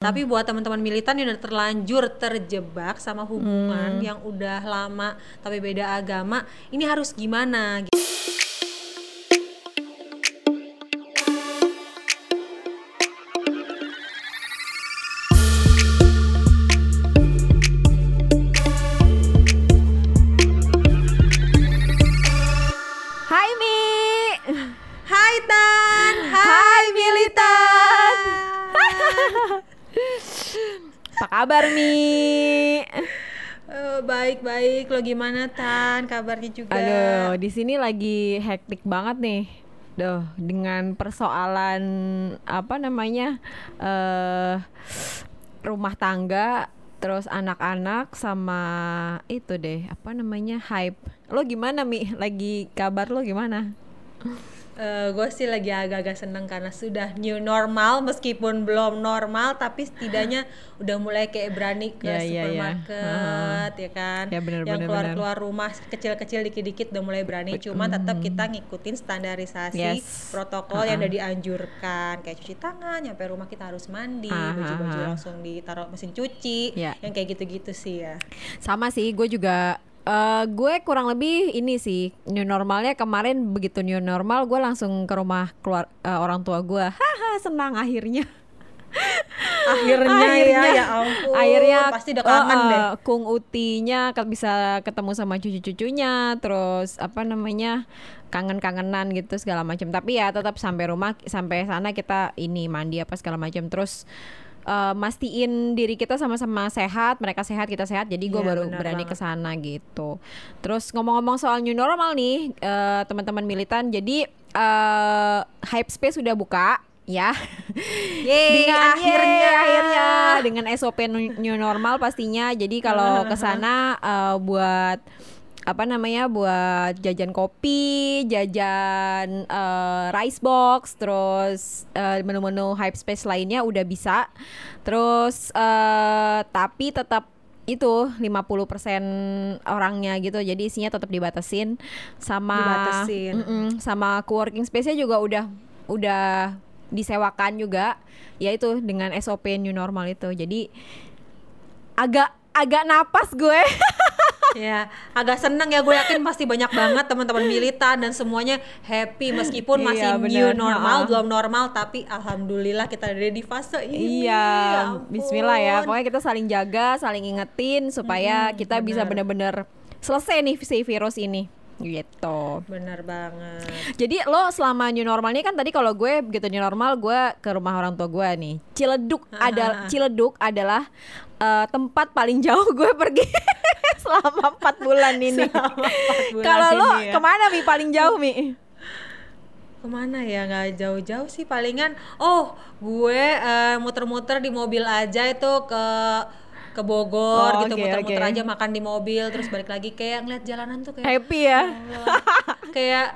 Tapi buat teman-teman militan yang udah terlanjur terjebak sama hubungan Hmm. yang udah lama tapi beda agama, ini harus gimana? Hai kabar Mi? Eh, Baik-baik, lo gimana Tan? Kabarnya juga? Aduh, di sini lagi hektik banget nih. Duh, dengan persoalan apa namanya? eh rumah tangga terus anak-anak sama itu deh, apa namanya? hype. Lo gimana Mi? Lagi kabar lo gimana? Gue Eh, sih lagi agak-agak seneng karena sudah new normal meskipun belum normal tapi setidaknya udah mulai kayak berani ke Ya, ya, ya. supermarket ya kan Ya, bener, yang bener, keluar bener. keluar rumah kecil-kecil dikit-dikit udah mulai berani cuman tetap kita ngikutin standarisasi Yes. protokol yang udah dianjurkan kayak cuci tangan nyampe rumah kita harus mandi baju-baju ah, ah. langsung ditaruh mesin cuci Ya. yang kayak gitu-gitu sih ya Sama sih, gue juga eh gue kurang lebih ini sih new normalnya kemarin begitu new normal gue langsung ke rumah keluar eh, orang tua gue, haha senang akhirnya. akhirnya, ya ya ampun akhirnya pasti udah kangen eh, deh eh, Kung Utinya bisa ketemu sama cucu-cucunya, terus apa namanya kangen-kangenan gitu segala macam. Tapi ya tetap sampai rumah sampai sana kita ini mandi apa segala macam. Terus eh, mastiin diri kita sama-sama sehat, mereka sehat, kita sehat. Jadi gue Iya, baru berani ke sana gitu. Terus ngomong-ngomong soal new normal nih, eh, teman-teman militan. Jadi eh Hype Space sudah buka ya. Yeay, dengan akhirnya. yeay, akhirnya dengan SOP new normal pastinya. Jadi kalau ke sana eh, buat apa namanya buat jajan kopi, jajan eh, rice box, terus eh, menu-menu hype space lainnya udah bisa. Terus eh, tapi tetap itu 50% orangnya gitu. Jadi isinya tetap dibatasin sama Dibatasin. Mm-mm, sama co-working space-nya juga udah udah disewakan juga yaitu dengan SOP new normal itu. Jadi agak agak napas gue. Ya, agak seneng ya gue yakin pasti banyak banget teman-teman militan dan semuanya happy meskipun Iya, masih bener. new normal, belum normal tapi alhamdulillah kita ada di fase ini. iya, Ya bismillah ya. Pokoknya kita saling jaga, saling ingetin supaya kita bisa bener-bener selesai nih si virus ini. Gitu. Bener banget. Jadi lo selama new normal ini kan tadi kalau gue begitu new normal gue ke rumah orang tua gue nih. Ciledug ada Ciledug adalah eh, tempat paling jauh gue pergi selama empat bulan ini. Kalau lo ya. ke mana mi paling jauh mi? Ke mana ya nggak jauh-jauh sih palingan. Oh, gue eh, muter-muter di mobil aja itu ke ke Bogor Oh, gitu muter-muter oke. aja makan di mobil terus balik lagi kayak ngeliat jalanan tuh kayak Happy ya? Kayak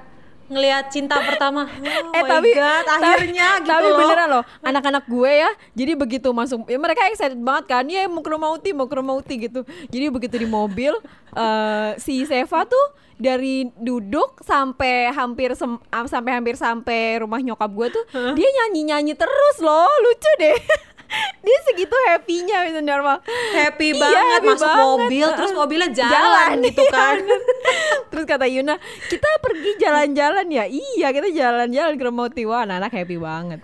ngelihat cinta pertama. Oh eh my tapi God, tapi- akhirnya gitu tapi loh. beneran loh anak-anak gue ya jadi begitu masuk ya mereka excited banget kan ya mau ke rumah Uti mau ke rumah Uti gitu jadi begitu di mobil eh, si Seva tuh dari duduk sampai hampir sem- sampai hampir sampai rumah nyokap gue tuh dia nyanyi nyanyi terus loh lucu deh dia segitu happynya itu normal happy Iya, banget happy masuk banget. mobil terus mobilnya jalan, gitu iya, kan. Terus kata Yuna, kita pergi jalan-jalan ya. Iya, kita jalan-jalan ke rumah Uti. Wah, anak happy banget.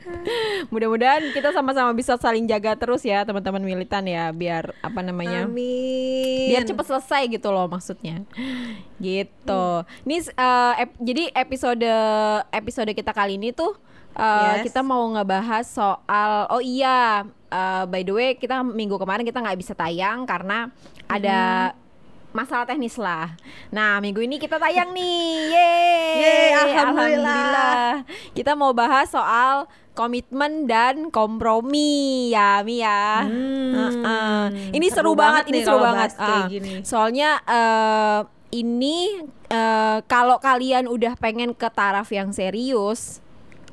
Mudah-mudahan kita sama-sama bisa saling jaga terus ya, teman-teman militan ya, biar apa namanya? Amin. Biar cepet selesai gitu loh maksudnya. Gitu. Ini eh, ep- jadi episode episode kita kali ini tuh eh, Yes. kita mau ngebahas soal oh iya eh, by the way kita minggu kemarin kita nggak bisa tayang karena ada masalah teknis lah. Nah minggu ini kita tayang nih, yeay, Yeay, alhamdulillah. Kita mau bahas soal komitmen dan kompromi ya Mi ya. Hmm, Heeh. Ini seru, seru banget, banget ini seru banget. Ah, gini. Soalnya eh, ini eh, kalau kalian udah pengen ke taraf yang serius,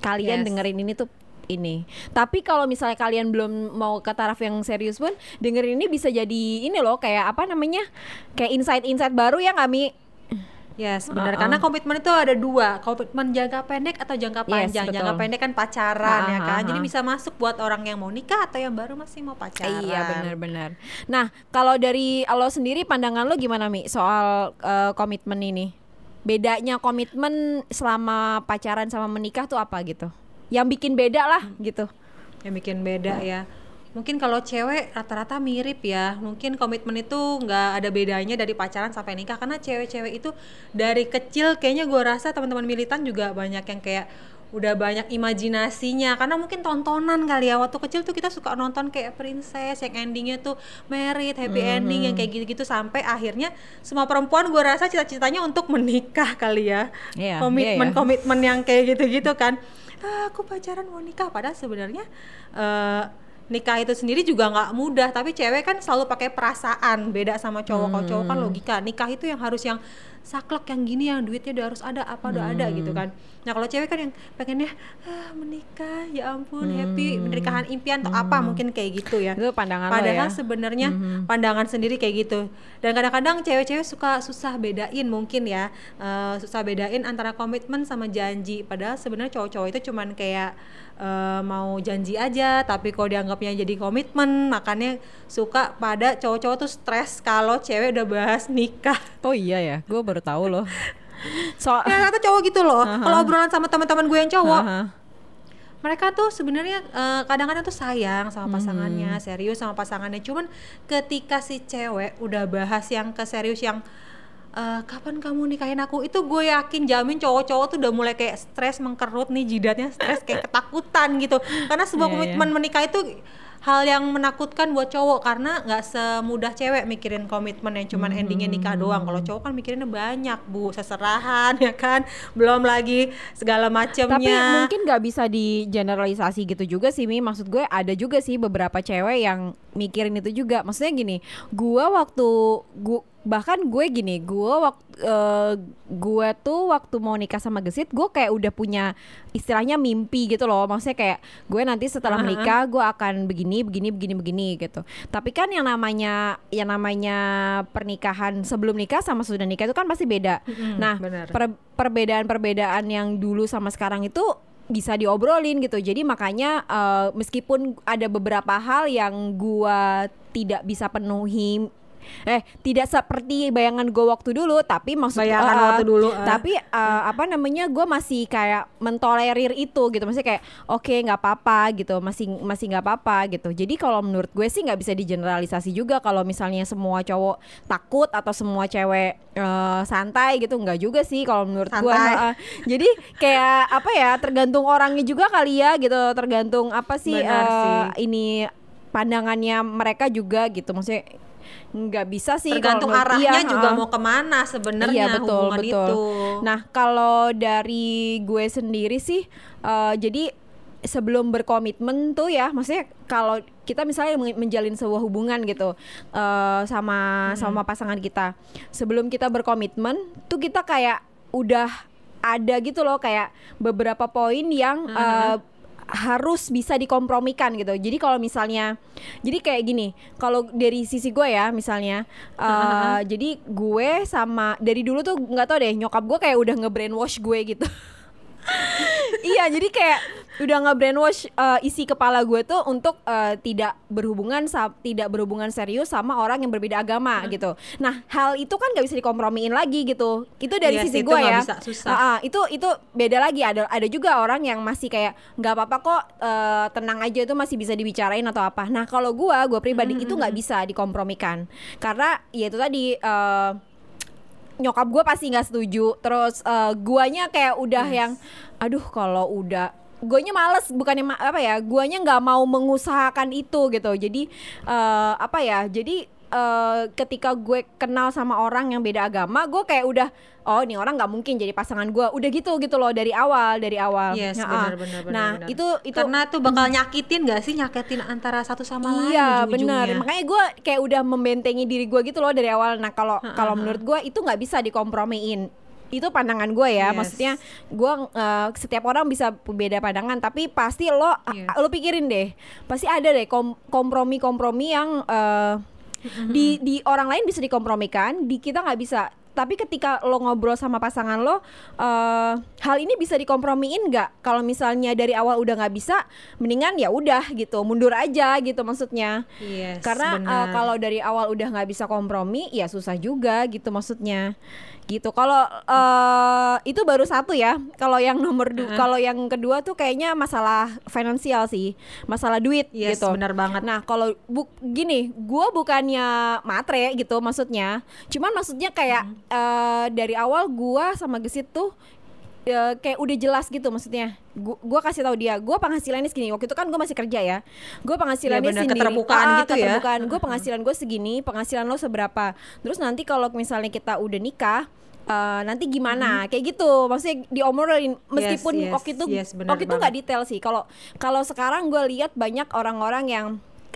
kalian Yes. dengerin ini tuh ini. Tapi kalau misalnya kalian belum mau ke taraf yang serius pun, dengerin ini bisa jadi ini loh kayak apa namanya? Kayak insight-insight baru ya nggak Mi? Yes, benar. Uh-uh. Karena komitmen itu ada dua, komitmen jangka pendek atau jangka Yes, panjang. jangka betul. pendek kan pacaran ya kan. Jadi bisa masuk buat orang yang mau nikah atau yang baru masih mau pacaran. Iya benar-benar. Nah kalau dari lo sendiri pandangan lo gimana mi soal eh, komitmen ini? Bedanya komitmen selama pacaran sama menikah tuh apa gitu? Yang bikin beda lah gitu. Yang bikin beda ya. Mungkin kalau cewek rata-rata mirip ya. Mungkin komitmen itu nggak ada bedanya dari pacaran sampai nikah karena cewek-cewek itu dari kecil kayaknya gue rasa teman-teman militan juga banyak yang kayak udah banyak imajinasinya karena mungkin tontonan kali ya waktu kecil tuh kita suka nonton kayak princess yang endingnya tuh married happy ending yang kayak gitu-gitu sampai akhirnya semua perempuan gue rasa cita-citanya untuk menikah kali ya Iya, komitmen iya ya. komitmen yang kayak gitu-gitu kan ah, aku pacaran mau nikah. Padahal sebenarnya eh, nikah itu sendiri juga nggak mudah. Tapi cewek kan selalu pakai perasaan. Beda sama cowok. Kalau cowok Hmm. kan logika. Nikah itu yang harus yang saklek yang gini yang duitnya udah harus ada apa udah ada gitu Hmm. kan nah kalau cewek kan yang pengennya ah, menikah ya ampun Hmm. happy pernikahan impian atau apa mungkin kayak gitu ya Itu pandangan Padahal ya. sebenarnya Mhm. pandangan sendiri kayak gitu. Dan kadang-kadang cewek-cewek suka susah bedain mungkin ya, eh, susah bedain antara komitmen sama janji. Padahal sebenarnya cowok-cowok itu cuman kayak eh, mau janji aja, tapi kalau dianggapnya jadi komitmen, makanya suka pada cowok-cowok tuh stres kalau cewek udah bahas nikah. Oh iya ya, gue baru tahu loh. So, Ya kata cowok gitu loh. Kalau obrolan sama teman-teman gue yang cowok, Aha. mereka tuh sebenarnya eh, kadang-kadang tuh sayang sama pasangannya, Hmm. serius sama pasangannya. Cuman ketika si cewek udah bahas yang ke serius yang eh, kapan kamu nikahin aku, itu gue yakin jamin cowok-cowok tuh udah mulai kayak stres mengkerut nih jidatnya stres kayak ketakutan gitu. Karena sebuah iya. komitmen menikah itu hal yang menakutkan buat cowok karena nggak semudah cewek mikirin komitmen yang cuman Hmm. endingnya nikah doang. Kalau cowok kan mikirinnya banyak bu, seserahan ya kan, belum lagi segala macemnya. Tapi mungkin nggak bisa digeneralisasi gitu juga sih Mi. Maksud gue ada juga sih beberapa cewek yang mikirin itu juga. Maksudnya gini, gua waktu gua bahkan gue gini, gua waktu gue tuh waktu mau nikah sama Gesit, gue kayak udah punya istilahnya mimpi gitu loh. Maksudnya kayak gue nanti setelah menikah gue akan begini, begini, begini, begini gitu. Tapi kan yang namanya yang namanya pernikahan sebelum nikah sama sudah nikah itu kan pasti beda. Mm-mm, Nah, per- perbedaan-perbedaan yang dulu sama sekarang itu bisa diobrolin gitu. Jadi makanya eh, meskipun ada beberapa hal yang gua tidak bisa penuhi eh tidak seperti bayangan gue waktu dulu tapi maksud Bayangan eh, waktu dulu, eh. tapi eh, apa namanya gue masih kayak mentolerir itu gitu maksudnya kayak oke nggak apa-apa gitu masih masih nggak apa-apa gitu jadi kalau menurut gue sih nggak bisa digeneralisasi juga kalau misalnya semua cowok takut atau semua cewek eh, santai gitu nggak juga sih kalau menurut gue. Heeh. jadi kayak apa ya tergantung orangnya juga kali ya gitu tergantung apa sih, Benar sih. ini pandangannya mereka juga gitu maksudnya nggak bisa sih tergantung kalau arahnya iya, juga heeh. mau ke mana sebenarnya Iya betul hubungan betul. itu. Nah kalau dari gue sendiri sih, eh, jadi sebelum berkomitmen tuh ya, maksudnya kalau kita misalnya men- menjalin sebuah hubungan gitu eh, sama sama pasangan kita, sebelum kita berkomitmen tuh kita kayak udah ada gitu loh kayak beberapa poin yang eh, harus bisa dikompromikan gitu. Jadi kalau misalnya, jadi kayak gini, kalau dari sisi gue ya misalnya, eh, jadi gue sama dari dulu tuh nggak tau deh nyokap gue kayak udah nge-brainwash gue gitu. iya, jadi kayak udah nge-brainwash eh, isi kepala gue tuh untuk eh, tidak berhubungan tidak berhubungan serius sama orang yang berbeda agama gitu. Nah, hal itu kan gak bisa dikompromiin lagi gitu. Itu dari Iya sisi gue nggak ya. bisa, susah. Ah, ah, itu itu beda lagi ada ada juga orang yang masih kayak nggak apa-apa kok eh, tenang aja itu masih bisa dibicarain atau apa. Nah kalau gua gua pribadi itu nggak bisa dikompromikan karena ya itu tadi eh, nyokap gue pasti nggak setuju. Terus eh, guanya kayak udah Yes. yang aduh kalau udah guanya males bukannya ma- apa ya guanya nggak mau mengusahakan itu gitu jadi eh, apa ya jadi eh, ketika gue kenal sama orang yang beda agama gue kayak udah oh ini orang nggak mungkin jadi pasangan gue udah gitu gitu loh dari awal dari awal Yes, Nah, benar, ah. benar, benar, nah benar. itu itu Karena tuh bakal nyakitin gak sih nyakitin antara satu sama lain Iya benar. Makanya gue kayak udah membentengi diri gue gitu loh dari awal. Nah kalau kalau menurut gue itu nggak bisa dikompromiin. Itu pandangan gue ya. Yes. Maksudnya gue eh, setiap orang bisa beda pandangan. Tapi pasti lo Yes. lo pikirin deh. Pasti ada deh kom- kompromi-kompromi yang eh, di di orang lain bisa dikompromikan. Di kita nggak bisa tapi ketika lo ngobrol sama pasangan lo, eh hal ini bisa dikompromiin nggak? Kalau misalnya dari awal udah nggak bisa, mendingan ya udah gitu, mundur aja gitu maksudnya. Yes, Karena benar. kalau dari awal udah nggak bisa kompromi, ya susah juga gitu maksudnya. Gitu. Kalau eh itu baru satu ya. Kalau yang nomor dua, Uh-uh. kalau yang kedua tuh kayaknya masalah finansial sih, masalah duit Yes, gitu. benar banget. Nah kalau bu gini, gue bukannya matre gitu maksudnya. Cuman maksudnya kayak Hmm. Eh, dari awal gue sama Gesit tuh ya, kayak udah jelas gitu maksudnya. Gua, gua kasih tahu dia, gua penghasilannya segini. Waktu itu kan gue masih kerja ya. Gue penghasilannya Ya, benar, sendiri. keterbukaan gitu ya. keterbukaan. Gue penghasilan gue segini, penghasilan lo seberapa. Terus nanti kalau misalnya kita udah nikah. eh, nanti gimana kayak gitu maksudnya diomongin meskipun yes, waktu itu yes, waktu itu nggak detail sih kalau kalau sekarang gue lihat banyak orang-orang yang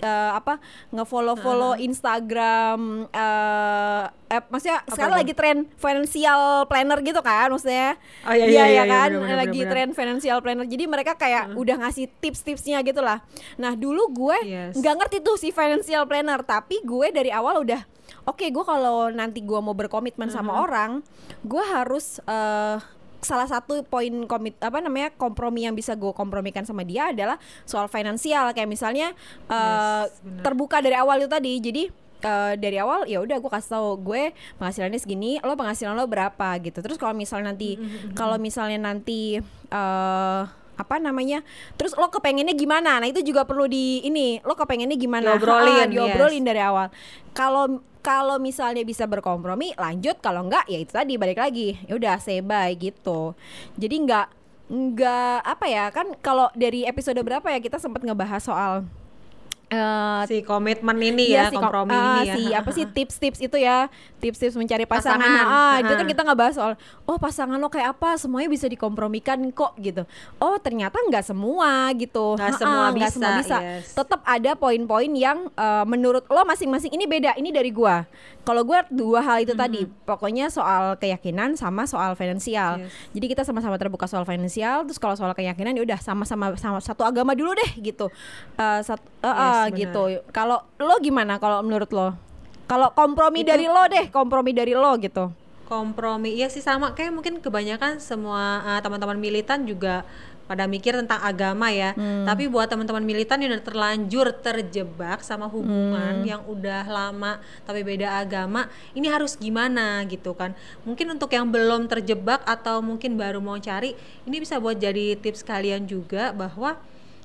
eh, apa ngefollow follow Instagram eh eh, maksudnya sekarang tuh? lagi tren financial planner gitu kan maksudnya? Oh, iya, Iya, iya, ya iya, kan? benar, benar, lagi benar, tren financial planner. Jadi mereka kayak udah ngasih tips-tipsnya gitu lah nah dulu gue Yes. nggak ngerti tuh si financial planner tapi gue dari awal udah oke gue kalau nanti gue mau berkomitmen sama orang gue harus eh, salah satu poin komit apa namanya kompromi yang bisa gue kompromikan sama dia adalah soal finansial. Kayak misalnya eh, Yes, terbuka dari awal itu tadi. Jadi eh, dari awal ya udah gue kasih tahu gue penghasilannya segini lo penghasilan lo berapa gitu. Terus kalau misalnya nanti kalau misalnya nanti eh apa namanya terus lo kepengennya gimana? Nah itu juga perlu di ini lo kepengennya gimana? Diobrolin, Ha, diobrolin dari awal. Kalau kalau misalnya bisa berkompromi lanjut. Kalau enggak ya itu tadi balik lagi. Ya udah say bye gitu. Jadi nggak nggak apa ya kan kalau dari episode berapa ya kita sempat ngebahas soal eh, si komitmen ini Iya ya, kom- kompromi ah, ini ya. si apa sih tips-tips itu ya. Tips-tips mencari pasangan, Pasangan, ah itu kan kita nggak bahas soal oh pasangan lo kayak apa? Semuanya bisa dikompromikan kok gitu. Oh ternyata nggak semua gitu. Nggak semua bisa, semua bisa. yes. tetap ada poin-poin yang eh, menurut lo masing-masing ini beda ini dari gua. Kalau gua dua hal itu tadi pokoknya soal keyakinan sama soal finansial. Yes. jadi kita sama-sama terbuka soal finansial terus kalau soal keyakinan ya udah sama-sama sama satu agama dulu deh gitu. Eh, satu eh, Yes, benar. gitu kalau lo gimana kalau menurut lo kalau kompromi Itu- dari lo deh kompromi dari lo gitu kompromi iya sih sama kayak mungkin kebanyakan semua uh, teman-teman militan juga pada mikir tentang agama ya Hmm. tapi buat teman-teman militan yang udah terlanjur terjebak sama Hmm. hubungan yang udah lama tapi beda agama ini harus gimana gitu kan mungkin untuk yang belum terjebak atau mungkin baru mau cari ini bisa buat jadi tips kalian juga bahwa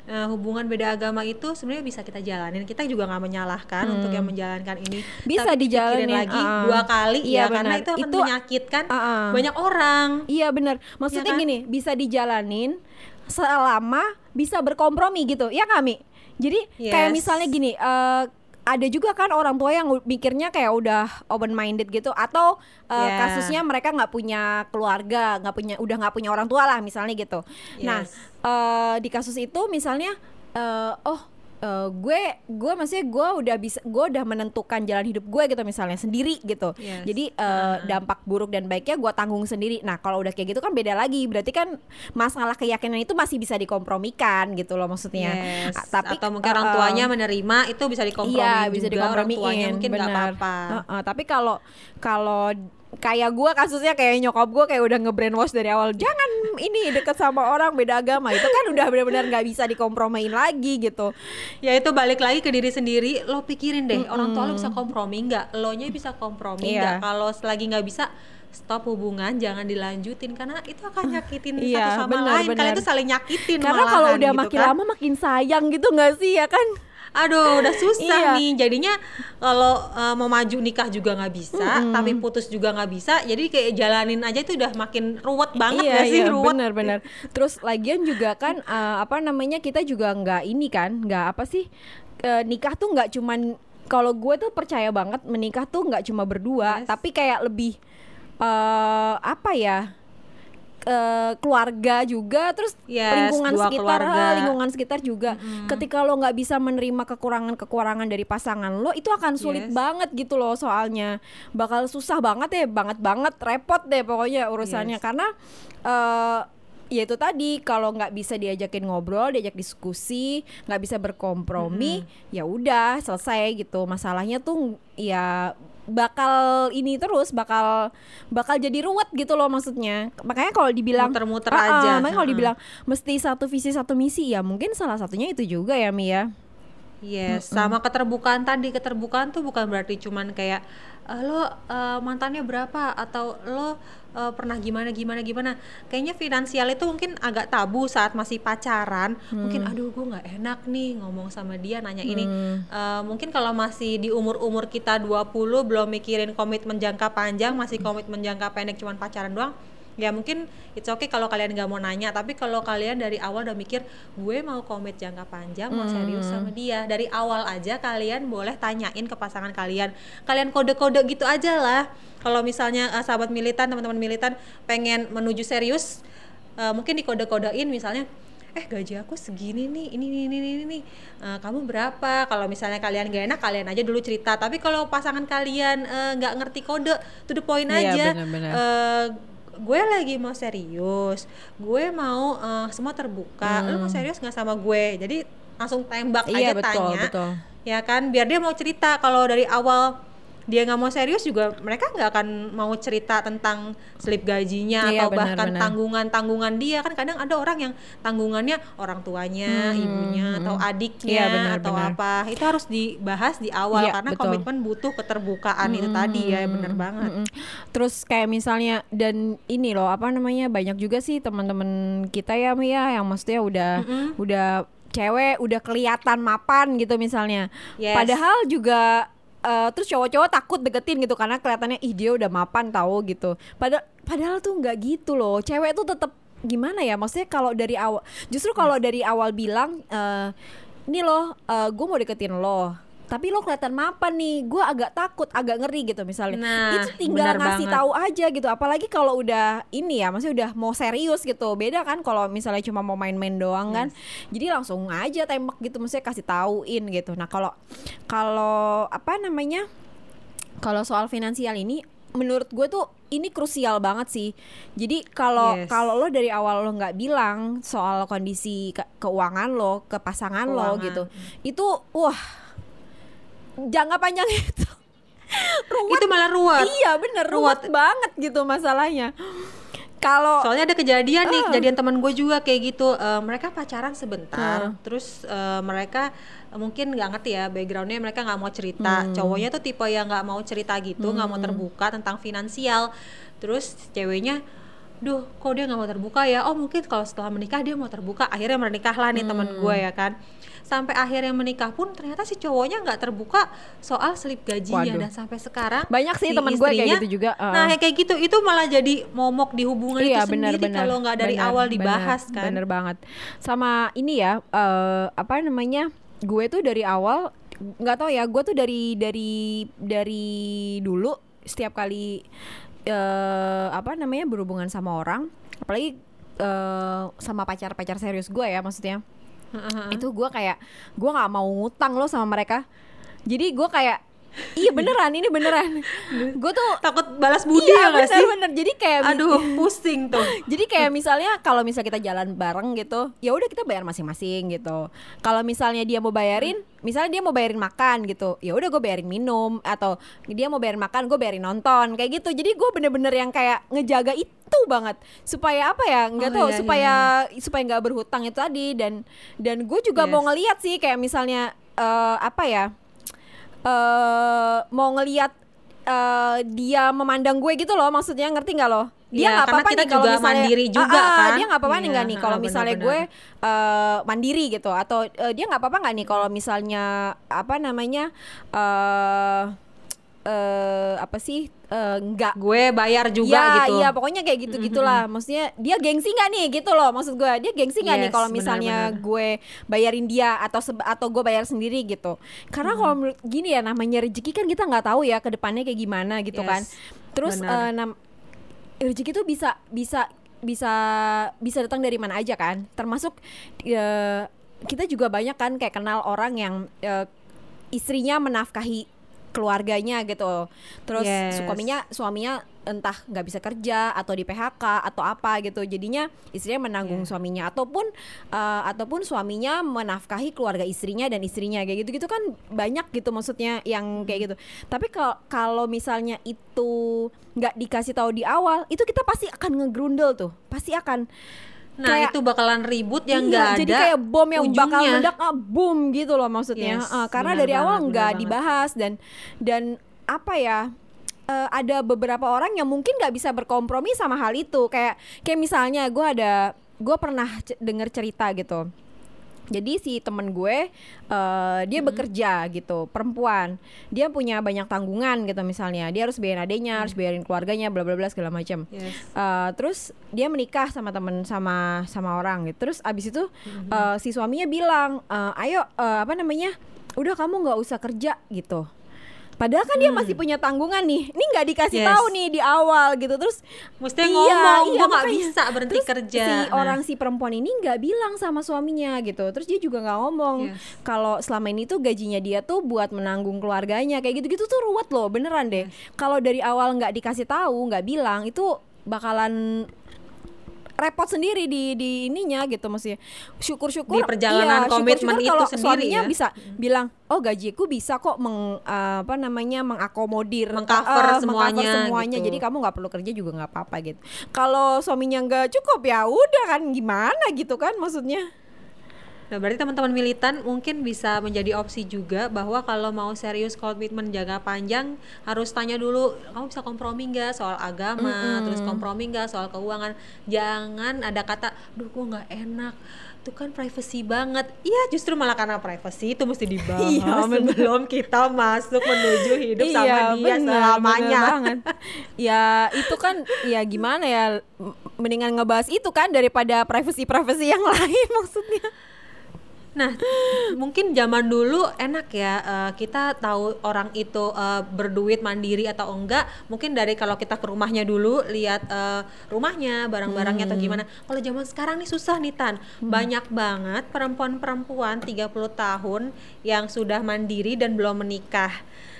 eh, hubungan beda agama itu sebenarnya bisa kita jalanin kita juga nggak menyalahkan untuk yang menjalankan ini Hmm. Bisa Tapi dijalanin, lagi ah. dua kali Iya, ya karena benar. itu akan Itu- menyakitkan Ah, ah. banyak orang. Iya benar. Maksudnya kan? gini, bisa dijalanin selama bisa berkompromi gitu. Ya kami. Jadi kayak Yes. misalnya gini, eh, ada juga kan orang tua yang mikirnya kayak udah open minded gitu atau Yeah. kasusnya mereka nggak punya keluarga, nggak punya udah nggak punya orang tua lah misalnya gitu. Nah, Eh, di kasus itu misalnya eh, oh eh, gue gue maksudnya gue udah bisa gue udah menentukan jalan hidup gue gitu misalnya sendiri gitu. Yes. Jadi eh, dampak buruk dan baiknya gue tanggung sendiri. Nah kalau udah kayak gitu kan beda lagi. Berarti kan masalah keyakinan itu masih bisa dikompromikan gitu loh maksudnya. Yes. Ah, tapi atau mungkin orang tuanya menerima itu bisa dikompromi iya bisa orang dikompromiin. tuanya mungkin nggak apa-apa. Heeh, tapi kalau kalau kayak gue kasusnya kayak nyokap gue kayak udah nge-brainwash dari awal jangan ini deket sama orang beda agama itu kan udah benar-benar nggak bisa dikompromiin lagi gitu Ya itu balik lagi ke diri sendiri. Lo pikirin deh orang tua lo bisa kompromi nggak? Lo nya bisa kompromi Iya. nggak? Kalau selagi nggak bisa stop hubungan jangan dilanjutin karena itu akan nyakitin Iya, satu sama benar, lain. benar. Kalian tuh saling nyakitin karena kalau udah gitu makin kan. lama makin sayang gitu nggak sih ya kan Aduh, udah susah Iya. nih. Jadinya kalau uh, mau maju nikah juga nggak bisa, tapi putus juga nggak bisa. Jadi kayak jalanin aja itu udah makin ruwet banget iya, gak sih? iya, ruwet. benar-benar. Terus lagian juga kan eh, apa namanya kita juga nggak ini kan, nggak apa sih eh, nikah tuh nggak cuman kalau gue tuh percaya banget menikah tuh nggak cuma berdua, Yes. tapi kayak lebih eh apa ya? Eh, keluarga juga terus Yes, lingkungan sekitar keluarga. lingkungan sekitar juga ketika lo nggak bisa menerima kekurangan kekurangan dari pasangan lo itu akan sulit Yes. banget gitu loh soalnya bakal susah banget ya banget banget repot deh pokoknya urusannya Yes. karena eh ya itu tadi kalau nggak bisa diajakin ngobrol diajak diskusi nggak bisa berkompromi ya udah selesai gitu masalahnya tuh ya bakal ini terus bakal bakal jadi ruwet gitu loh maksudnya makanya kalau dibilang Muter-muter Ah, ah, aja. makanya kalau dibilang mesti satu visi satu misi ya mungkin salah satunya itu juga ya Mia Yes, sama keterbukaan tadi. Keterbukaan tuh bukan berarti cuman kayak "Eh, lo eh, mantannya berapa atau lo eh, pernah gimana gimana gimana. Kayaknya finansial itu mungkin agak tabu saat masih pacaran. Mungkin aduh gue nggak enak nih ngomong sama dia nanya ini. Eh, mungkin kalau masih di umur-umur kita 20 belum mikirin komitmen jangka panjang, masih komitmen jangka pendek cuman pacaran doang. Ya mungkin it's okay kalau kalian nggak mau nanya, tapi kalau kalian dari awal udah mikir gue mau komit jangka panjang, mau serius sama dia, dari awal aja kalian boleh tanyain ke pasangan kalian. Kalian kode-kode gitu aja lah. Kalau misalnya eh, sahabat militan, teman-teman militan pengen menuju serius, eh, mungkin dikode-kodein misalnya eh gaji aku segini nih ini ini ini ini, ini. Eh, kamu berapa kalau misalnya kalian gak enak kalian aja dulu cerita tapi kalau pasangan kalian nggak ngerti kode to the point Iya, aja benar-benar. Eh, gue lagi mau serius gue mau eh, semua terbuka lu mau serius nggak sama gue jadi langsung tembak Hmm. Iya, aja betul, tanya betul. ya kan biar dia mau cerita kalau dari awal dia nggak mau serius juga mereka nggak akan mau cerita tentang slip gajinya Iya, atau benar, bahkan benar. tanggungan tanggungan dia kan kadang ada orang yang tanggungannya orang tuanya ibunya atau adiknya Iya, benar, atau benar. apa itu harus dibahas di awal Iya, karena betul. komitmen butuh keterbukaan itu tadi ya bener banget Mm-mm. Terus kayak misalnya dan ini loh apa namanya banyak juga sih teman-teman kita ya Mia yang maksudnya udah udah cewek udah kelihatan mapan gitu misalnya. Yes. Padahal juga eh, terus cowok-cowok takut deketin gitu karena kelihatannya ih dia udah mapan tahu gitu. Padahal padahal tuh nggak gitu loh. Cewek tuh tetap gimana ya? Maksudnya kalau dari awal justru kalau dari awal bilang eh ini loh gue mau deketin lo tapi lo kelihatan mapan nih. Gue agak takut agak ngeri gitu misalnya. Nah, itu tinggal ngasih banget. tahu aja gitu. Apalagi kalau udah ini ya maksudnya udah mau serius gitu. Beda kan kalau misalnya cuma mau main-main doang kan. Jadi langsung aja tembak gitu maksudnya kasih tauin gitu. Nah kalau kalau apa namanya kalau soal finansial ini menurut gue tuh ini krusial banget sih. Jadi kalau Yes. kalau lo dari awal lo nggak bilang soal kondisi ke- keuangan lo ke pasangan lo Keuangan. gitu itu wah jangka panjang itu ruwet itu malah ruwet Iya bener ruwet banget gitu masalahnya. Kalau Soalnya ada kejadian nih, Ah. kejadian teman gue juga kayak gitu. Eh, mereka pacaran sebentar, terus eh, mereka mungkin nggak ngerti ya backgroundnya, mereka nggak mau cerita. Cowoknya tuh tipe yang nggak mau cerita gitu, nggak mau terbuka tentang finansial. Terus ceweknya, duh, kok dia nggak mau terbuka ya? Oh mungkin kalau setelah menikah dia mau terbuka. Akhirnya menikahlah nih teman gue ya kan. Sampai akhirnya menikah pun ternyata si cowoknya nggak terbuka soal slip gajinya Waduh. dan sampai sekarang Banyak sih si temen gue kayak gitu juga, uh. Nah, kayak gitu itu malah jadi momok di hubungan iya itu benar sendiri kalau nggak dari benar, awal dibahas kan. Bener banget. Sama ini ya eh, apa namanya? Gue tuh dari awal nggak tahu ya, gue tuh dari dari dari dulu setiap kali eh apa namanya berhubungan sama orang, apalagi eh, sama pacar-pacar serius gue ya maksudnya. itu gue kayak gue nggak mau ngutang loh sama mereka jadi gue kayak iya beneran ini beneran. Gue tuh Takut balas budi iya ya nggak sih? bener-bener. Jadi kayak Aduh, pusing tuh. jadi kayak misalnya kalau misal kita jalan bareng gitu ya udah kita bayar masing-masing gitu. Kalau misalnya dia mau bayarin misalnya dia mau bayarin makan gitu ya udah gue bayarin minum. Atau dia mau bayarin makan gue bayarin nonton kayak gitu. Jadi gue bener-bener yang kayak ngejaga itu banget. Supaya apa ya? Nggak Oh, tahu iya, iya, supaya supaya nggak berhutang itu tadi. Dan dan gue juga Yes. mau ngeliat sih kayak misalnya eh, apa ya eh mau ngeliat eh, dia memandang gue gitu loh maksudnya ngerti nggak lo dia Iya, nggak karena apa-apa nih kalau misalnya mandiri juga Ah, ah, kan. dia nggak apa-apa nih Iya, nggak nih kalau ah, misalnya gue benar-benar. eh, mandiri gitu atau eh, dia nggak apa-apa nggak nih kalau misalnya apa namanya eh eh apa sih eh, nggak Gue bayar juga Iya, gitu. Iya, pokoknya kayak gitu gitulah. Maksudnya dia gengsi nggak nih gitu loh. Maksud gue dia gengsi nggak nih Yes, kalau misalnya benar-benar. gue bayarin dia atau atau gue bayar sendiri gitu. Karena kalau menurut gini ya namanya rezeki kan kita nggak tahu ya ke depannya kayak gimana gitu Yes, kan. Terus nam- rezeki itu bisa bisa bisa bisa datang dari mana aja kan. Termasuk eh, kita juga banyak kan kayak kenal orang yang eh, istrinya menafkahi keluarganya gitu. Terus Yes. suaminya suaminya entah nggak bisa kerja atau di PHK atau apa gitu jadinya istrinya menanggung Iya. suaminya ataupun eh, ataupun suaminya menafkahi keluarga istrinya dan istrinya kayak gitu gitu kan banyak gitu maksudnya yang kayak gitu tapi kalau kalau misalnya itu nggak dikasih tahu di awal itu kita pasti akan ngegrundel tuh pasti akan Nah, kayak- itu bakalan ribut yang Iya, nggak ada jadi kayak bom yang bakal ujungnya. meledak ah, boom gitu loh maksudnya. Yes, Ah, karena dari awal banget, benar nggak dibahas dan dan apa ya eh, ada beberapa orang yang mungkin nggak bisa berkompromi sama hal itu. Kayak kayak misalnya gue ada gue pernah dengar cerita gitu jadi si temen gue eh, dia bekerja gitu perempuan. Dia punya banyak tanggungan gitu misalnya. Dia harus bayarin adenya harus bayarin keluarganya bla bla bla segala macam Yes. Uh, terus dia menikah sama temen sama sama orang gitu. Terus abis itu uh, si suaminya bilang uh, ayo uh, apa namanya udah kamu nggak usah kerja gitu padahal kan dia masih punya tanggungan nih. Ini nggak dikasih Yes. tahu nih di awal gitu. Terus Mestinya Iya, ngomong, iya, gue nggak bisa berhenti terus kerja. si Nah, orang si perempuan ini nggak bilang sama suaminya gitu. Terus dia juga nggak ngomong. Yes. kalau selama ini tuh gajinya dia tuh buat menanggung keluarganya kayak gitu-gitu tuh ruwet loh beneran deh. Kalau dari awal nggak dikasih tahu nggak bilang itu bakalan repot sendiri di di ininya gitu maksudnya. Syukur-syukur Di perjalanan iya, komitmen syukur-syukur itu kalau sendiri suaminya ya. bisa bilang oh gajiku bisa kok meng eh, apa namanya mengakomodir. Mengcover eh, semuanya semuanya. gitu. jadi kamu nggak perlu kerja juga nggak apa-apa gitu. Kalau suaminya nggak cukup ya udah kan gimana gitu kan maksudnya Nah, berarti teman-teman militan mungkin bisa menjadi opsi juga bahwa kalau mau serius komitmen jangka panjang harus tanya dulu kamu bisa kompromi nggak soal agama, terus kompromi nggak soal keuangan. Jangan ada kata, "Duh, gua nggak enak." Itu kan privacy banget. Iya, justru malah karena privacy itu mesti dibahas Iya, sebelum kita masuk menuju hidup sama dia Iya, bener, selamanya. bener banget. ya itu kan ya gimana ya mendingan ngebahas itu kan daripada privacy privacy yang lain maksudnya Nah, mungkin zaman dulu enak ya eh, kita tahu orang itu eh, berduit mandiri atau enggak. Mungkin dari kalau kita ke rumahnya dulu lihat eh, rumahnya, barang-barangnya atau gimana. Kalau zaman sekarang nih susah nih Tan. Banyak banget perempuan-perempuan 30 tahun yang sudah mandiri dan belum menikah.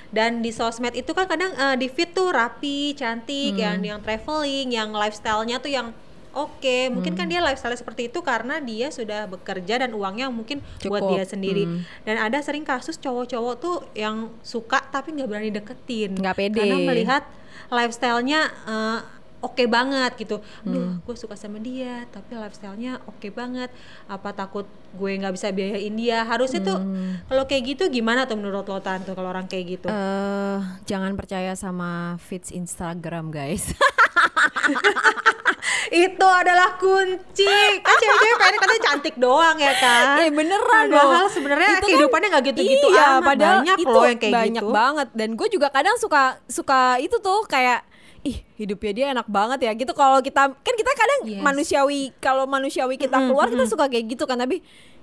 Dan di sosmed itu kan kadang eh, di feed tuh rapi, cantik, yang yang traveling, yang lifestyle-nya tuh yang Oke, mungkin kan dia lifestyle seperti itu karena dia sudah bekerja dan uangnya mungkin buat Cukup, dia sendiri. hmm. Dan ada sering kasus cowok-cowok tuh yang suka tapi nggak berani deketin. Nggak pede. Karena melihat lifestyle-nya eh, oke banget gitu. Hmm. Duh, gue suka sama dia, tapi lifestyle-nya oke banget. Apa takut gue nggak bisa biayain dia? Harusnya tuh Hmm. kalau kayak gitu gimana tuh menurut lo Tan tuh kalau orang kayak gitu? eh jangan percaya sama feeds Instagram guys Itu adalah kunci. Kan cewek-cewek pengen katanya cantik doang ya kan? Eh beneran Padahal sebenarnya Itu kan- kehidupannya nggak gitu-gitu iya, amat. padahal Banyak itu loh yang kayak banyak gitu. banget dan gue juga kadang suka suka itu tuh kayak ih hidupnya dia enak banget ya gitu kalau kita kan kita kadang Yes. manusiawi kalau manusiawi kita keluar kita suka kayak gitu kan tapi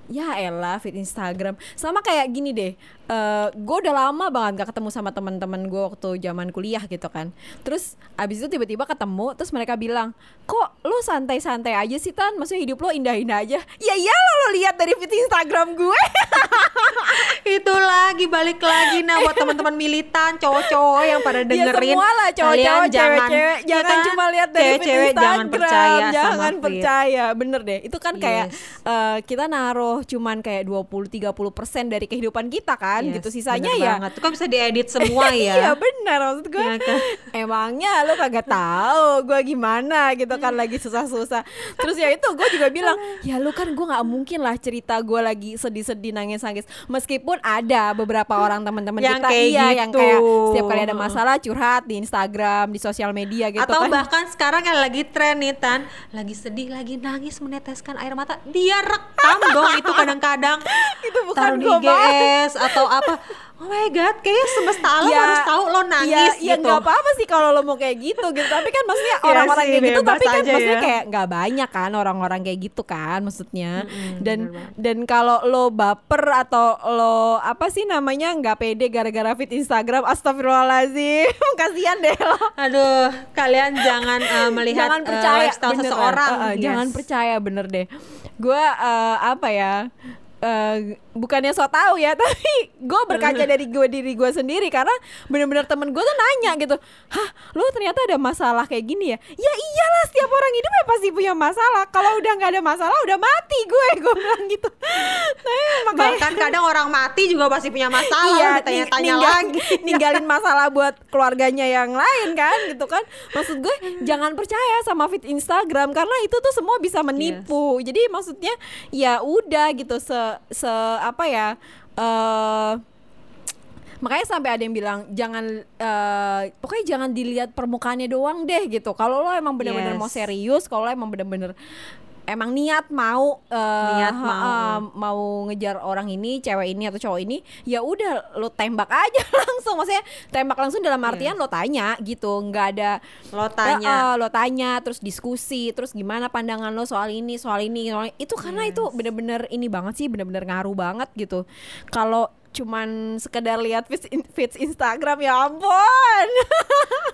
ya elah feed Instagram. Sama kayak gini deh eh gue udah lama banget gak ketemu sama teman-teman gue waktu zaman kuliah gitu kan. Terus abis itu tiba-tiba ketemu terus mereka bilang kok lu santai-santai aja sih tan? Maksudnya hidup lo indah-indah aja. Ya iya lo, lo lihat dari feed Instagram gue itu lagi balik lagi. Nah buat teman-teman militan cowok-cowok yang pada Ya dengerin semua lah cowok-cowok, jangan cewek-cewek. Ya Jangan kan? cuma lihat dari Instagram jangan percaya Jangan sama percaya. Bener deh. Itu kan kayak Yes. eh, Kita naruh cuman kayak 20-30% dari kehidupan kita kan Yes, Gitu. sisanya ya banget. itu kan bisa diedit semua Iya ya benar maksud gue Iya kan? Emangnya lu kagak tahu gue gimana gitu kan lagi susah-susah. Terus ya itu gue juga bilang Ya lu kan gue gak mungkin lah cerita gue lagi sedih-sedih nangis-nangis. Meskipun ada beberapa orang teman-teman Yang kita. kayak Iya yang gitu. kayak setiap kali ada masalah curhat di Instagram Di sosial media gitu atau kan. bahkan sekarang yang lagi tren nih Tan. Lagi sedih lagi nangis meneteskan air mata. Dia rekam dong itu kadang-kadang. Itu bukan taruh di. GS atau apa oh my god kayaknya semesta alam Ya, harus tahu lo nangis ya, ya gitu nggak apa-apa sih kalau lo mau kayak gitu gitu tapi kan maksudnya Iya orang-orang sih, kayak gitu tapi kan aja maksudnya ya. kayak nggak banyak kan orang-orang kayak gitu kan maksudnya Mm-mm, dan dan kalau lo baper atau lo apa sih namanya nggak pede gara-gara fit Instagram astagfirullahalazim kasihan deh lo Aduh, kalian jangan eh, melihat jangan eh, percaya lifestyle beneran. seseorang. Uh, uh, jangan Yes. percaya bener deh gue eh, apa ya eh, bukannya so tau ya tapi gue berkaca dari gue diri gue sendiri. Karena bener-bener temen gue tuh nanya gitu hah lu ternyata ada masalah kayak gini ya? Ya iyalah setiap orang hidup ya pasti punya masalah. Kalau udah nggak ada masalah udah mati gue gue bilang gitu. Nah, makanya Bahkan kadang orang mati juga pasti punya masalah, iya, ditanya-tanya ning- ninggal- lagi. ninggalin masalah buat keluarganya yang lain kan gitu kan. Maksud gue jangan percaya sama feed Instagram karena itu tuh semua bisa menipu. Jadi maksudnya ya udah gitu se se apa ya eh makanya sampai ada yang bilang jangan eh, pokoknya jangan dilihat permukaannya doang deh gitu kalau lo emang bener-bener Yes. mau serius kalau lo emang bener-bener emang niat mau eh, Niat mau. eh, mau ngejar orang ini cewek ini atau cowok ini ya udah lo tembak aja langsung maksudnya tembak langsung dalam artian lo tanya gitu nggak ada Lo tanya. eh, lo tanya terus diskusi terus gimana pandangan lo soal ini soal ini soal ini. itu karena itu bener-bener ini banget sih bener-bener ngaruh banget gitu kalau cuman sekedar lihat feeds, in- feeds Instagram ya ampun.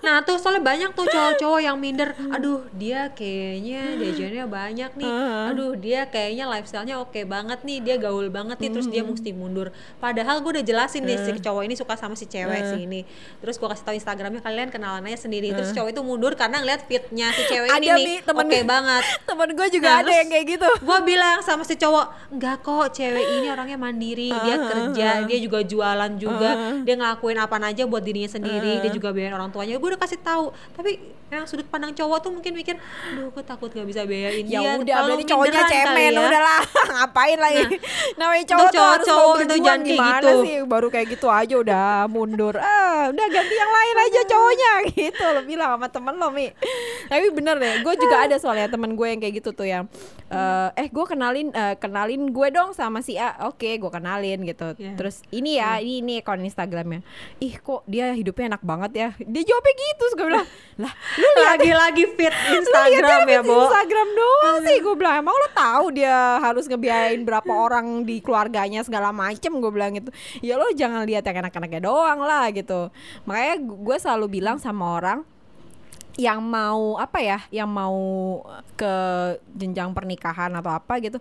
Nah tuh soalnya banyak tuh cowok-cowok yang minder. Aduh dia kayaknya jajannya banyak nih. Aduh dia kayaknya lifestyle-nya oke banget nih. Dia gaul banget nih Terus dia mesti mundur. Padahal gue udah jelasin nih si cowok ini suka sama si cewek si ini. Terus gue kasih tahu Instagramnya kalian kenalan aja sendiri. Terus cowok itu mundur karena ngeliat fitnya si cewek ini nih. Oke banget. temen gue juga Nah, ada yang kayak gitu. gue bilang sama si cowok enggak kok cewek ini orangnya mandiri. Dia kerja dia juga jualan juga. Dia ngelakuin apa aja buat dirinya sendiri. Dia juga biayain orang tuanya. Gue udah kasih tahu. Tapi yang sudut pandang cowok tuh mungkin mikir aduh gue takut gak bisa biayain ya dia. udah berarti cowoknya cemen. ya. udahlah ngapain lagi? Namanya cowok tuh cowok- harus cowok mau berjuang gimana gitu. sih? Baru kayak gitu aja udah mundur. Ah udah ganti yang lain aja cowoknya. Gitu lo bilang sama temen lo mi. Tapi bener deh gue juga ada soalnya temen gue yang kayak gitu tuh yang eh, eh gue kenalin eh, kenalin gue dong sama si A. Oke gue kenalin gitu. Iya. terus ini ya ini ini akun Instagramnya. Ih kok dia hidupnya enak banget ya? Dia jawabnya gitu gue bilang lah lu lagi-lagi fit Instagram ya Bo. Instagram doang sih. Gue bilang emang lo tahu dia harus ngebiayain berapa orang di keluarganya segala macem? Gue bilang gitu. Ya lo jangan lihat yang enak-enaknya doang lah gitu. Makanya gue selalu bilang sama orang yang mau apa ya yang mau ke jenjang pernikahan atau apa gitu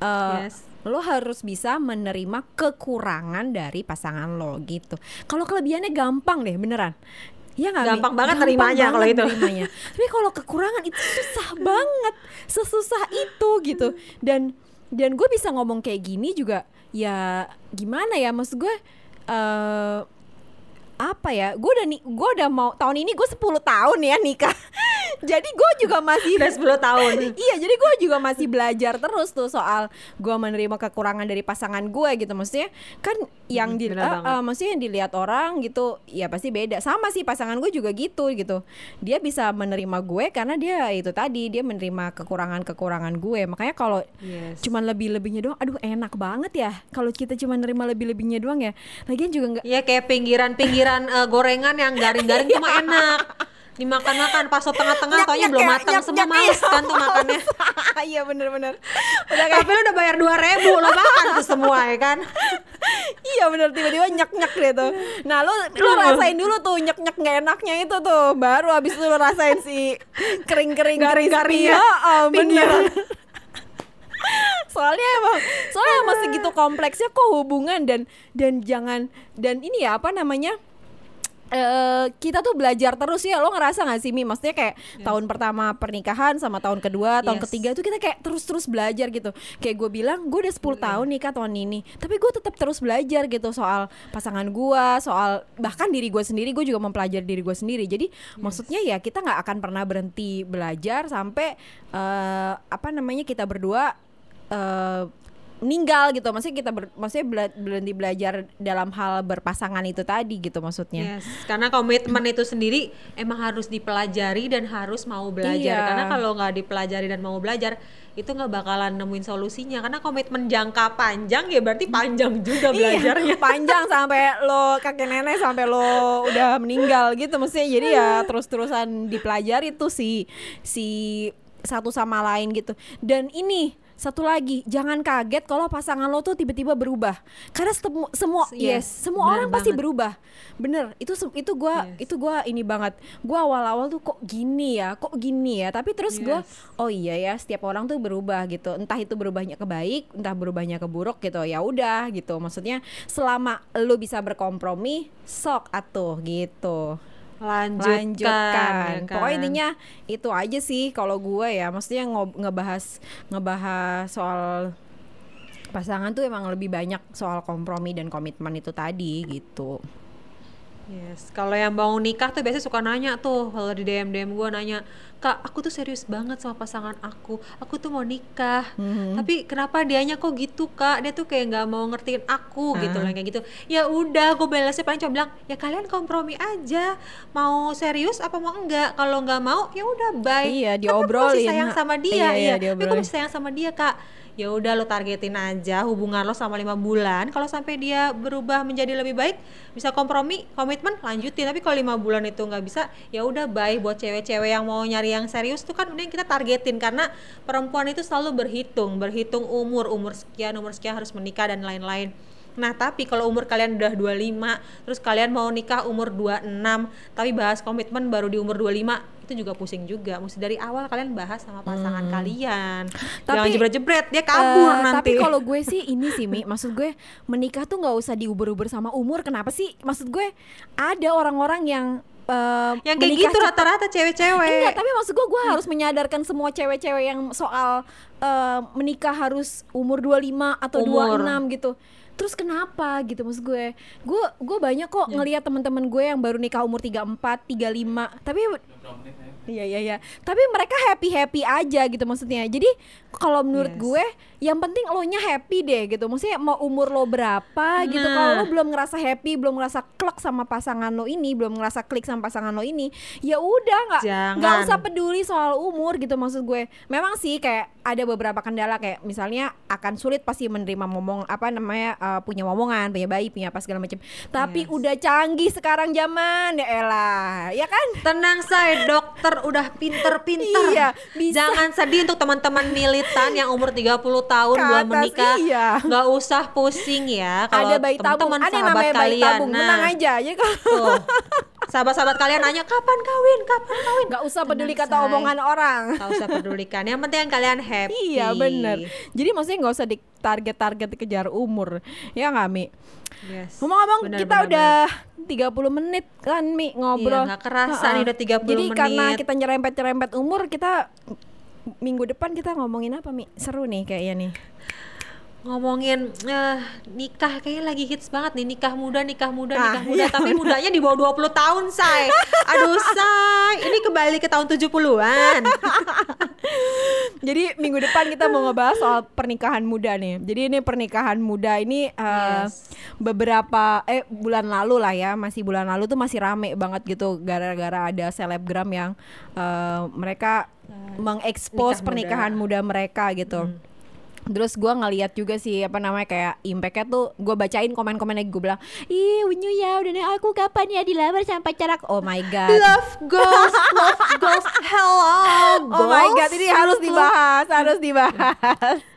eh, Yes. Lo harus bisa menerima kekurangan dari pasangan lo gitu kalau kelebihannya gampang deh beneran Mi? Gampang banget nerimanya kalau banget itu. nerimanya. Tapi kalau kekurangan itu susah banget, sesusah itu gitu. Dan dan gue bisa ngomong kayak gini juga ya gimana ya maksud gue eh apa ya gue udah nih gue udah mau tahun ini gue 10 tahun ya nikah. Jadi gue juga masih udah 10 tahun. Iya jadi gue juga masih belajar terus tuh soal gue menerima kekurangan dari pasangan gue gitu. Maksudnya kan yang di bener eh, banget. eh, maksudnya yang dilihat orang gitu ya pasti beda. Sama sih pasangan gue juga gitu gitu. Dia bisa menerima gue karena dia itu tadi dia menerima kekurangan kekurangan gue. Makanya kalau Yes. cuman lebih lebihnya doang aduh enak banget ya. Kalau kita cuma nerima lebih lebihnya doang ya lagian juga nggak Iya kayak pinggiran-pinggiran eh, gorengan yang garing-garing tuh mah enak. Dimakan-makan pas tengah-tengah taunya Nyek-nyek belum ya, matang semua nyek-nyek, males kan tuh makannya. Iya bener-bener. Udah kayak tapi lu udah bayar dua ribu lo makan tuh semua ya kan? Iya bener tiba-tiba nyek-nyek gitu Nah lu, lu rasain dulu tuh nyek-nyek gak enaknya itu tuh. Baru abis itu lu rasain si kering-kering Garing-garingnya, crispy. Oh, bener. Soalnya emang Soalnya emang segitu kompleksnya kok hubungan Dan dan jangan Dan ini ya apa namanya eh kita tuh belajar terus ya. Lo ngerasa gak sih Mi? Maksudnya kayak tahun pertama pernikahan sama tahun kedua tahun Yes. ketiga itu kita kayak terus-terus belajar gitu. Kayak gue bilang gue udah 10 tahun nikah tahun ini. Tapi gue tetap terus belajar gitu soal pasangan gue soal bahkan diri gue sendiri. Gue juga mempelajari diri gue sendiri. Jadi maksudnya ya kita nggak akan pernah berhenti belajar sampai eh apa namanya kita berdua eh meninggal gitu maksudnya kita ber, maksudnya bela- berhenti belajar dalam hal berpasangan itu tadi gitu maksudnya Yes, karena komitmen itu sendiri emang harus dipelajari dan harus mau belajar. Iya. Karena kalau nggak dipelajari dan mau belajar, itu nggak bakalan nemuin solusinya. Karena komitmen jangka panjang ya berarti panjang juga belajarnya. Iya, panjang sampai lo kakek nenek sampai lo udah meninggal gitu maksudnya jadi ya terus-terusan dipelajari tuh si si satu sama lain gitu dan ini satu lagi jangan kaget kalau pasangan lo tuh tiba-tiba berubah. Karena semu- semua Yes, yes, semua bener orang pasti banget. berubah. Bener itu itu gua Yes. itu gua ini banget. Gua awal-awal tuh kok gini ya kok gini ya. Tapi terus gua Yes. oh iya ya setiap orang tuh berubah gitu. Entah itu berubahnya ke baik entah berubahnya ke buruk gitu ya udah gitu. Maksudnya selama lu bisa berkompromi sok atuh gitu lanjutkan, lanjutkan. ya kan? Pokoknya intinya itu aja sih kalau gue ya, maksudnya ngob- ngebahas ngebahas soal pasangan tuh emang lebih banyak soal kompromi dan komitmen itu tadi gitu. Yes, kalau yang mau nikah tuh biasanya suka nanya tuh kalau di DM DM gue nanya, kak aku tuh serius banget sama pasangan aku, aku tuh mau nikah, Mhm. tapi kenapa dianya kok gitu kak? Dia tuh kayak nggak mau ngertiin aku gitu Ah. lah kayak gitu. Ya udah, gue balasnya paling cuma bilang, ya kalian kompromi aja, mau serius apa mau enggak? Kalau nggak mau, ya udah bye. Iya, Tapi aku masih diobrolin. sayang sama dia, Iya, iya, iya. Tapi aku diobrolin. masih sayang sama dia kak. Ya udah lo targetin aja hubungan lo sama lima bulan. Kalau sampai dia berubah menjadi lebih baik, bisa kompromi, komitmen, lanjutin. Tapi kalau lima bulan itu nggak bisa, ya udah bye. Buat cewek-cewek yang mau nyari yang serius tuh kan mending kita targetin karena perempuan itu selalu berhitung, berhitung umur, umur sekian, umur sekian harus menikah dan lain-lain. Nah, tapi kalau umur kalian udah 25, terus kalian mau nikah umur 26, tapi bahas komitmen baru di umur 25, itu juga pusing juga. Mesti dari awal kalian bahas sama pasangan kalian. Jangan Tapi, jebret-jebret, dia kabur Eh, nanti. Tapi kalau gue sih ini sih Mi, maksud gue menikah tuh nggak usah diuber-uber sama umur. Kenapa sih? Maksud gue ada orang-orang yang eh, yang kayak gitu rata-rata cewek-cewek. Enggak, tapi maksud gue gue harus menyadarkan semua cewek-cewek yang soal eh, menikah harus umur 25 atau Umur. 26 gitu. Terus kenapa gitu maksud gue? Gue gue banyak Ya. kok ngelihat teman-teman gue yang baru nikah umur 34, 35. Tapi Iya iya iya. Tapi mereka happy happy aja gitu maksudnya. Jadi kalau menurut Yes. gue, yang penting lo nya happy deh gitu. Maksudnya mau umur lo berapa gitu. Nah. Kalau lo belum ngerasa happy, belum ngerasa klik sama pasangan lo ini, belum ngerasa klik sama pasangan lo ini, ya udah nggak nggak usah peduli soal umur gitu maksud gue. Memang sih kayak ada beberapa kendala kayak misalnya akan sulit pasti menerima ngomong apa namanya uh, punya momongan, punya bayi, punya apa segala macam. Tapi Yes. udah canggih sekarang zaman ya elah, ya kan? Tenang say, dokter udah pinter-pinter. Iya, bisa. Jangan sedih untuk teman-teman militan yang umur 30 tahun Ke belum menikah. iya. Nggak usah pusing ya. Kalau ada bayi tabung, teman-teman ada yang sahabat namanya bayi kalian. tabung, Nah, menang aja aja kalau. Sahabat-sahabat kalian nanya kapan kawin, kapan kawin. nggak usah peduli Tenang, kata say. omongan orang. Nggak usah pedulikan. Yang penting kalian happy. Iya bener Jadi maksudnya nggak usah di target-target kejar umur Ya nggak Mi? Yes. Ngomong-ngomong Benar, kita benar, udah 30 menit kan Mi ngobrol Iya, nggak kerasa Ha-ha. nih udah 30 Jadi karena menit. kita nyerempet-nyerempet umur Kita minggu depan kita ngomongin apa Mi? Seru nih kayaknya nih ngomongin eh, nikah kayaknya lagi hits banget nih. Nikah muda nikah muda Ah, nikah muda. iya, tapi mudanya di bawah 20 tahun say. Aduh say. Ini kembali ke tahun 70-an Jadi minggu depan kita mau ngebahas soal pernikahan muda nih. Jadi ini pernikahan muda ini eh, Yes. beberapa eh bulan lalu lah ya, masih bulan lalu tuh masih rame banget gitu. Gara-gara ada selebgram yang eh, mereka mengekspos nikah pernikahan muda. mereka gitu. Terus gua ngeliat juga sih apa namanya kayak impactnya tuh gue bacain komen-komen lagi gue bilang ih unyu ya udah nih aku kapan ya dilamar sama pacar aku? Oh my god. Love goals love goals hello oh my goals. god ini harus dibahas harus dibahas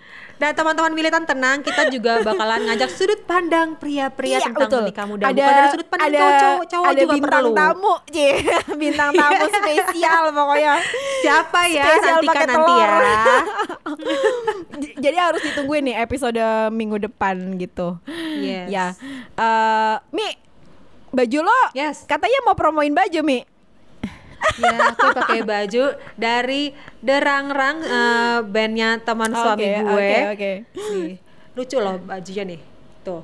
dan teman-teman militan tenang kita juga bakalan ngajak sudut pandang pria-pria Iya, tentang betul. menikah muda bukan dari sudut pandang cowok cowok ada juga bintang perlu tamu, Cie. bintang tamu spesial pokoknya. siapa ya Spesial nanti ya J- Jadi harus ditungguin nih episode minggu depan gitu. Yes. Ya, Eh, Mi, baju lo yes katanya mau promoin baju Mi. Ya, aku pakai baju dari Derangrang eh, bandnya teman suami Oke, gue. Oke, oke. Nih, lucu loh bajunya nih. Tuh.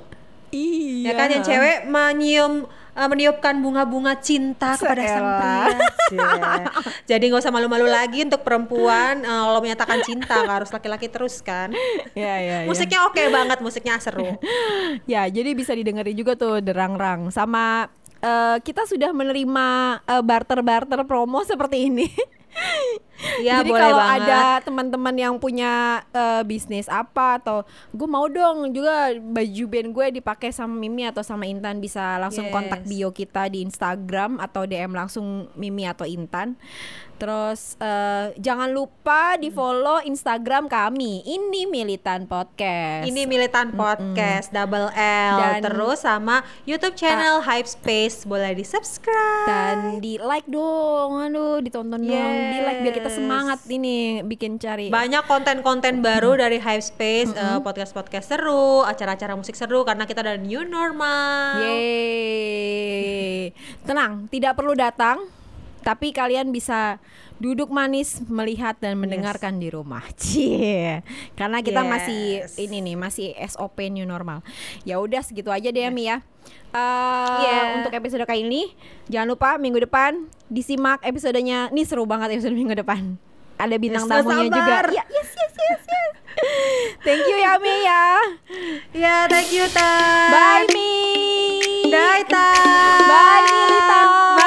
Iya. Ya kan yang cewek menyium eh, meniupkan bunga-bunga cinta kepada sang pria. Jadi nggak usah malu-malu lagi untuk perempuan eh, kalau menyatakan cinta nggak harus laki-laki terus kan. Ya, ya, ya. Musiknya oke banget, musiknya seru. Ya, jadi bisa didengerin juga tuh derang-rang sama eh, kita sudah menerima eh, barter-barter promo seperti ini. Iya, Jadi boleh kalau banget. ada teman-teman yang punya eh, bisnis apa atau gue mau dong juga baju band gue dipakai sama Mimi atau sama Intan bisa langsung Yes. kontak bio kita di Instagram atau DM langsung Mimi atau Intan. Terus eh, jangan lupa di follow Instagram kami. Ini Militan Podcast. Ini Militan Podcast Double L. Dan- terus sama YouTube channel Hype Space. Boleh di subscribe dan di like dong, aduh ditonton dong, di like biar kita Yes. semangat ini bikin cari banyak konten-konten baru dari Hype Space eh, podcast-podcast seru acara-acara musik seru karena kita ada new normal. Yeay. Tenang, tidak perlu datang, tapi kalian bisa duduk manis melihat dan mendengarkan di rumah. Cie. Karena kita masih Yes. ini nih, masih SOP new normal. Ya udah segitu aja deh Mi ya. Eh, Yeah. untuk episode kali ini jangan lupa minggu depan disimak episodenya. Ini seru banget episode minggu depan. Ada bintang Yes, tamunya juga. sabar. Ya, yes, yes, yes, yes. Thank you ya Mi ya. ya thank you Tan Bye Mi. Bye Tan Bye